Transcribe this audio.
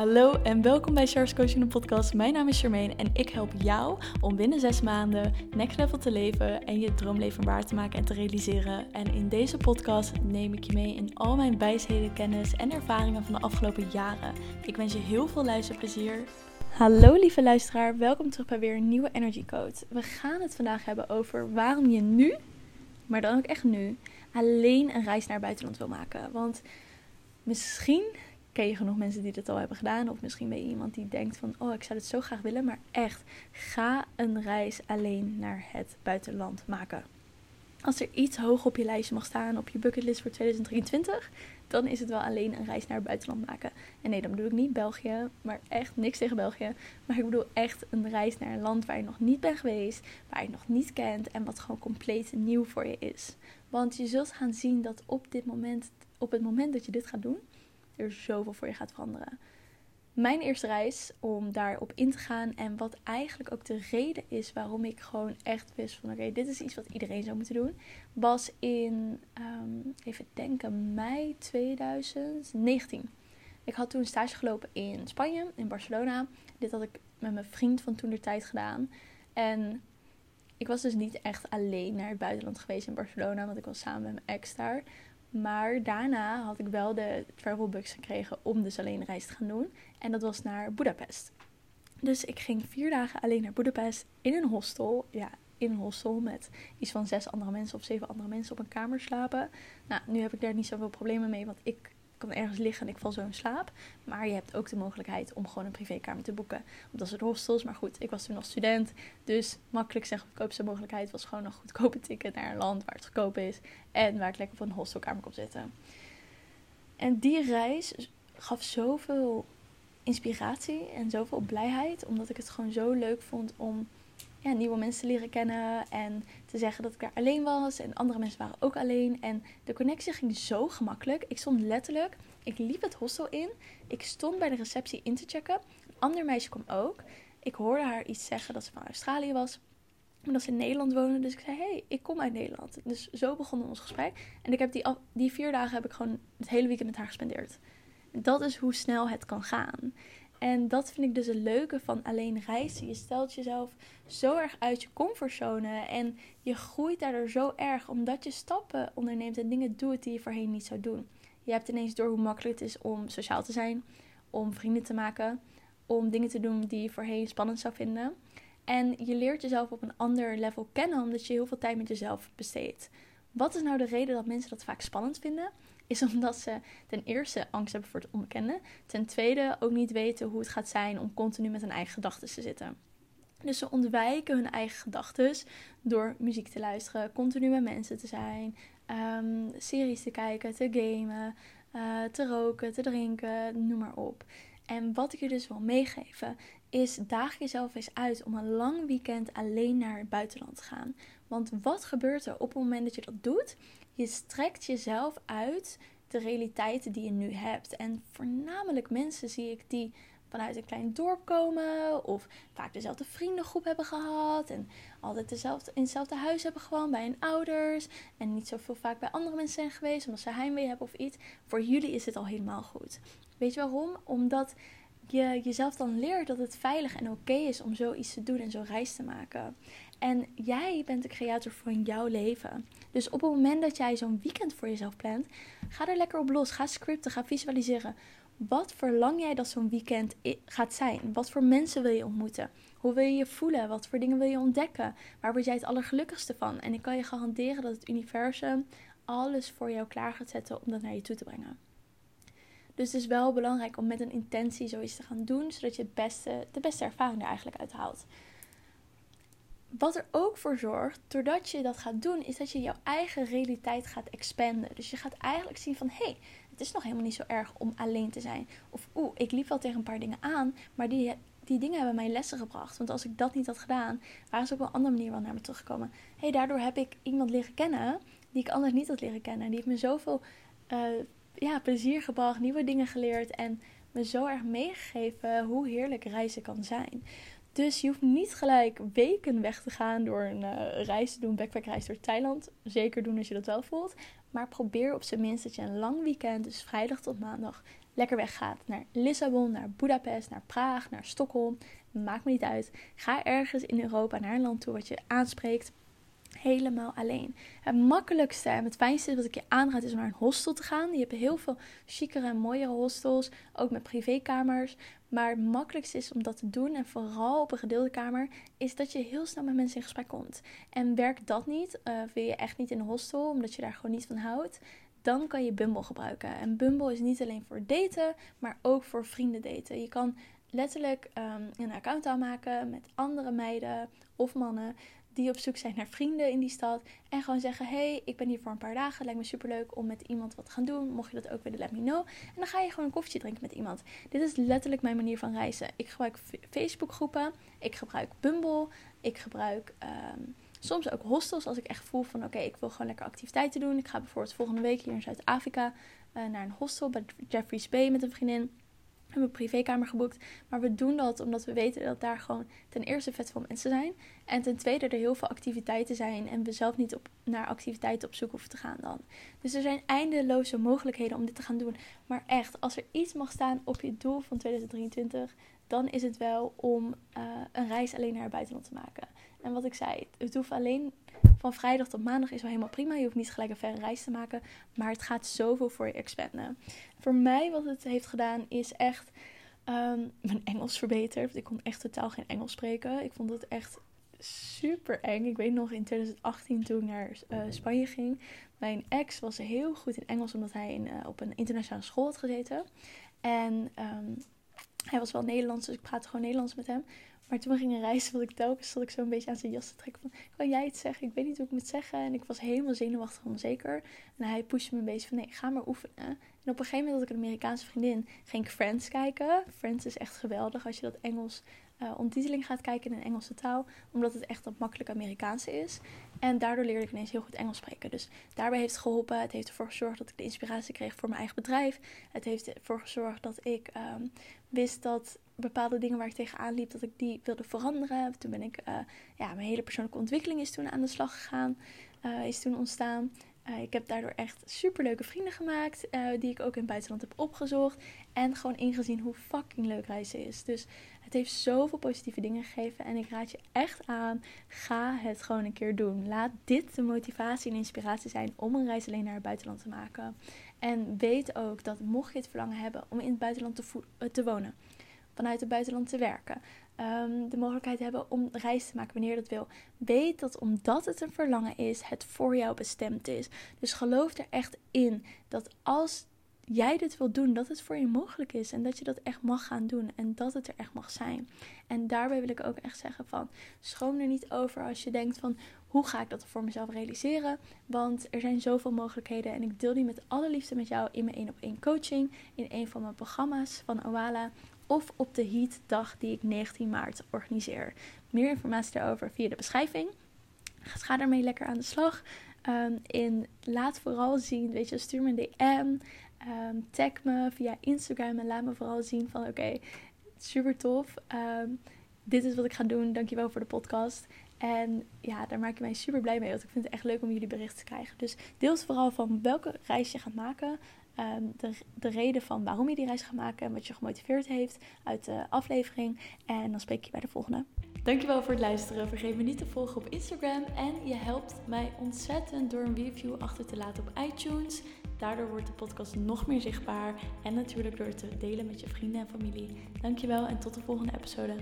Hallo en welkom bij Charles Coaching podcast. Mijn naam is Charmaine en ik help jou om binnen zes maanden next level te leven en je droomleven waar te maken en te realiseren. En in deze podcast neem ik je mee in al mijn wijsheden, kennis en ervaringen van de afgelopen jaren. Ik wens je heel veel luisterplezier. Hallo lieve luisteraar, welkom terug bij weer een nieuwe Energy Code. We gaan het vandaag hebben over waarom je nu, maar dan ook echt nu, alleen een reis naar buitenland wil maken. Want misschien ken je genoeg mensen die dit al hebben gedaan. Of misschien ben je iemand die denkt van, oh, ik zou het zo graag willen. Maar echt, ga een reis alleen naar het buitenland maken. Als er iets hoog op je lijstje mag staan, op je bucketlist voor 2023, dan is het wel alleen een reis naar het buitenland maken. En nee, dan bedoel ik niet België, maar echt niks tegen België. Maar ik bedoel echt een reis naar een land waar je nog niet bent geweest, waar je nog niet kent en wat gewoon compleet nieuw voor je is. Want je zult gaan zien dat op dit moment, op het moment dat je dit gaat doen, er zoveel voor je gaat veranderen. Mijn eerste reis om daarop in te gaan en wat eigenlijk ook de reden is waarom ik gewoon echt wist van oké, dit is iets wat iedereen zou moeten doen, was in, um, even denken, mei 2019. Ik had toen stage gelopen in Spanje, in Barcelona. Dit had ik met mijn vriend van toen de tijd gedaan. En ik was dus niet echt alleen naar het buitenland geweest in Barcelona, want ik was samen met mijn ex daar. Maar daarna had ik wel de travel bucks gekregen om dus alleen een reis te gaan doen. En dat was naar Budapest. Dus ik ging vier dagen alleen naar Budapest in een hostel. Ja, in een hostel met iets van zes andere mensen of zeven andere mensen op een kamer slapen. Nou, nu heb ik daar niet zoveel problemen mee, want ik kan ergens liggen en ik val zo in slaap. Maar je hebt ook de mogelijkheid om gewoon een privékamer te boeken. Dat het hostels. Maar goed, ik was toen nog student. Dus makkelijk zeggen goedkoopste mogelijkheid was gewoon een goedkope ticket naar een land waar het goedkoop is. En waar ik lekker op een hostelkamer kon zitten. En die reis gaf zoveel inspiratie en zoveel blijheid. Omdat ik het gewoon zo leuk vond om ja, nieuwe mensen leren kennen. En te zeggen dat ik daar alleen was. En andere mensen waren ook alleen. En de connectie ging zo gemakkelijk. Ik stond letterlijk, ik liep het hostel in. Ik stond bij de receptie in te checken. Een ander meisje kwam ook. Ik hoorde haar iets zeggen dat ze van Australië was. Maar dat ze in Nederland woonde. Dus ik zei, hey, ik kom uit Nederland. Dus zo begon ons gesprek. En ik heb die, die vier dagen heb ik gewoon het hele weekend met haar gespendeerd. Dat is hoe snel het kan gaan. En dat vind ik dus het leuke van alleen reizen. Je stelt jezelf zo erg uit je comfortzone en je groeit daardoor zo erg omdat je stappen onderneemt en dingen doet die je voorheen niet zou doen. Je hebt ineens door hoe makkelijk het is om sociaal te zijn, om vrienden te maken, om dingen te doen die je voorheen spannend zou vinden. En je leert jezelf op een ander level kennen omdat je heel veel tijd met jezelf besteedt. Wat is nou de reden dat mensen dat vaak spannend vinden? Is omdat ze ten eerste angst hebben voor het onbekende. Ten tweede ook niet weten hoe het gaat zijn om continu met hun eigen gedachten te zitten. Dus ze ontwijken hun eigen gedachten door muziek te luisteren, continu met mensen te zijn, um, series te kijken, te gamen, uh, te roken, te drinken, noem maar op. En wat ik je dus wil meegeven is daag jezelf eens uit om een lang weekend alleen naar het buitenland te gaan. Want wat gebeurt er op het moment dat je dat doet? Je strekt jezelf uit de realiteiten die je nu hebt. En voornamelijk mensen zie ik die vanuit een klein dorp komen of vaak dezelfde vriendengroep hebben gehad en altijd dezelfde, in hetzelfde huis hebben gewoond bij hun ouders en niet zoveel vaak bij andere mensen zijn geweest omdat ze heimwee hebben of iets. Voor jullie is het al helemaal goed. Weet je waarom? Omdat je jezelf dan leert dat het veilig en oké is om zoiets te doen en zo'n reis te maken. En jij bent de creator van jouw leven. Dus op het moment dat jij zo'n weekend voor jezelf plant, ga er lekker op los. Ga scripten, ga visualiseren. Wat verlang jij dat zo'n weekend gaat zijn? Wat voor mensen wil je ontmoeten? Hoe wil je je voelen? Wat voor dingen wil je ontdekken? Waar word jij het allergelukkigste van? En ik kan je garanderen dat het universum alles voor jou klaar gaat zetten om dat naar je toe te brengen. Dus het is wel belangrijk om met een intentie zoiets te gaan doen, zodat je het beste, de beste ervaring er eigenlijk uit haalt. Wat er ook voor zorgt, doordat je dat gaat doen, is dat je jouw eigen realiteit gaat expanden. Dus je gaat eigenlijk zien van, hé, hey, het is nog helemaal niet zo erg om alleen te zijn. Of, oeh, ik liep wel tegen een paar dingen aan, maar die, die dingen hebben mij lessen gebracht. Want als ik dat niet had gedaan, waren ze op een andere manier wel naar me teruggekomen. Hé, hey, daardoor heb ik iemand leren kennen die ik anders niet had leren kennen. Die heeft me zoveel uh, ja, plezier gebracht, nieuwe dingen geleerd en me zo erg meegegeven hoe heerlijk reizen kan zijn. Dus je hoeft niet gelijk weken weg te gaan door een uh, reis te doen, backpackreis door Thailand. Zeker doen als je dat wel voelt. Maar probeer op zijn minst dat je een lang weekend, dus vrijdag tot maandag, lekker weggaat. Naar Lissabon, naar Budapest, naar Praag, naar Stockholm. Maakt me niet uit. Ga ergens in Europa naar een land toe wat je aanspreekt helemaal alleen. Het makkelijkste en het fijnste wat ik je aanraad is om naar een hostel te gaan. Je hebt heel veel chicere en mooiere hostels, ook met privékamers. Maar het makkelijkste is om dat te doen, en vooral op een gedeelde kamer, is dat je heel snel met mensen in gesprek komt. En werkt dat niet, uh, wil je echt niet in een hostel, omdat je daar gewoon niet van houdt, dan kan je Bumble gebruiken. En Bumble is niet alleen voor daten, maar ook voor vrienden daten. Je kan letterlijk um, een account aanmaken met andere meiden of mannen die op zoek zijn naar vrienden in die stad. En gewoon zeggen: hey, ik ben hier voor een paar dagen. Lijkt me superleuk om met iemand wat te gaan doen. Mocht je dat ook willen, let me know. En dan ga je gewoon een koffietje drinken met iemand. Dit is letterlijk mijn manier van reizen. Ik gebruik Facebook groepen. Ik gebruik Bumble. Ik gebruik ehm, soms ook hostels als ik echt voel van oké, ik wil gewoon lekker activiteiten doen. Ik ga bijvoorbeeld volgende week hier in Zuid-Afrika uh, naar een hostel bij Jeffrey's Bay met een vriendin hebben een privékamer geboekt. Maar we doen dat omdat we weten dat daar gewoon ten eerste vet veel mensen zijn. En ten tweede er heel veel activiteiten zijn. En we zelf niet op, naar activiteiten op zoek hoeven te gaan dan. Dus er zijn eindeloze mogelijkheden om dit te gaan doen. Maar echt, als er iets mag staan op je doel van 2023, dan is het wel om uh, een reis alleen naar het buitenland te maken. En wat ik zei, het hoeft alleen van vrijdag tot maandag is wel helemaal prima. Je hoeft niet gelijk een verre reis te maken. Maar het gaat zoveel voor je expanden. Voor mij wat het heeft gedaan is echt um, mijn Engels verbeterd. Ik kon echt totaal geen Engels spreken. Ik vond het echt super eng. Ik weet nog in 2018 toen ik naar uh, Spanje ging. Mijn ex was heel goed in Engels omdat hij in, uh, op een internationale school had gezeten. En um, hij was wel Nederlands, dus ik praatte gewoon Nederlands met hem. Maar toen we gingen reizen, wilde ik telkens zat ik zo een beetje aan zijn jas te trekken van... Kan jij het zeggen? Ik weet niet hoe ik moet zeggen. En ik was helemaal zenuwachtig en onzeker. En hij pushte me een beetje van nee, ga maar oefenen. En op een gegeven moment had ik een Amerikaanse vriendin. Ging ik Friends kijken. Friends is echt geweldig als je dat Engels uh, gaat kijken in een Engelse taal. Omdat het echt dat makkelijk Amerikaanse is. En daardoor leerde ik ineens heel goed Engels spreken. Dus daarbij heeft het geholpen. Het heeft ervoor gezorgd dat ik de inspiratie kreeg voor mijn eigen bedrijf. Het heeft ervoor gezorgd dat ik um, wist dat bepaalde dingen waar ik tegenaan liep, dat ik die wilde veranderen. Toen ben ik, uh, ja, mijn hele persoonlijke ontwikkeling is toen aan de slag gegaan, uh, is toen ontstaan. Uh, ik heb daardoor echt superleuke vrienden gemaakt, die ik ook in het buitenland heb opgezocht. En gewoon ingezien hoe fucking leuk reizen is. Dus het heeft zoveel positieve dingen gegeven. En ik raad je echt aan, ga het gewoon een keer doen. Laat dit de motivatie en inspiratie zijn om een reis alleen naar het buitenland te maken. En weet ook dat mocht je het verlangen hebben om in het buitenland te, te wonen vanuit het buitenland te werken. Um, de mogelijkheid hebben om reis te maken wanneer je dat wil. Weet dat omdat het een verlangen is, het voor jou bestemd is. Dus geloof er echt in dat als jij dit wil doen, dat het voor je mogelijk is. En dat je dat echt mag gaan doen. En dat het er echt mag zijn. En daarbij wil ik ook echt zeggen van, schroom er niet over als je denkt van, hoe ga ik dat voor mezelf realiseren? Want er zijn zoveel mogelijkheden. En ik deel die met alle liefde met jou in mijn 1 op 1 coaching. In een van mijn programma's van Oala of op de Heat-dag die ik 19 maart organiseer. Meer informatie daarover via de beschrijving. Ga daarmee lekker aan de slag. Um, en laat vooral zien, weet je, stuur me een DM. Um, tag me via Instagram en laat me vooral zien van oké, super tof. Um, dit is wat ik ga doen. Dankjewel voor de podcast. En ja, daar maak ik mij super blij mee. Want ik vind het echt leuk om jullie berichten te krijgen. Dus deel vooral van welke reis je gaat maken. Ehm, de, de reden van waarom je die reis gaat maken en wat je gemotiveerd heeft uit de aflevering. En dan spreek je bij de volgende. Dankjewel voor het luisteren. Vergeet me niet te volgen op Instagram. En je helpt mij ontzettend door een review achter te laten op iTunes. Daardoor wordt de podcast nog meer zichtbaar. En natuurlijk door het te delen met je vrienden en familie. Dankjewel en tot de volgende episode.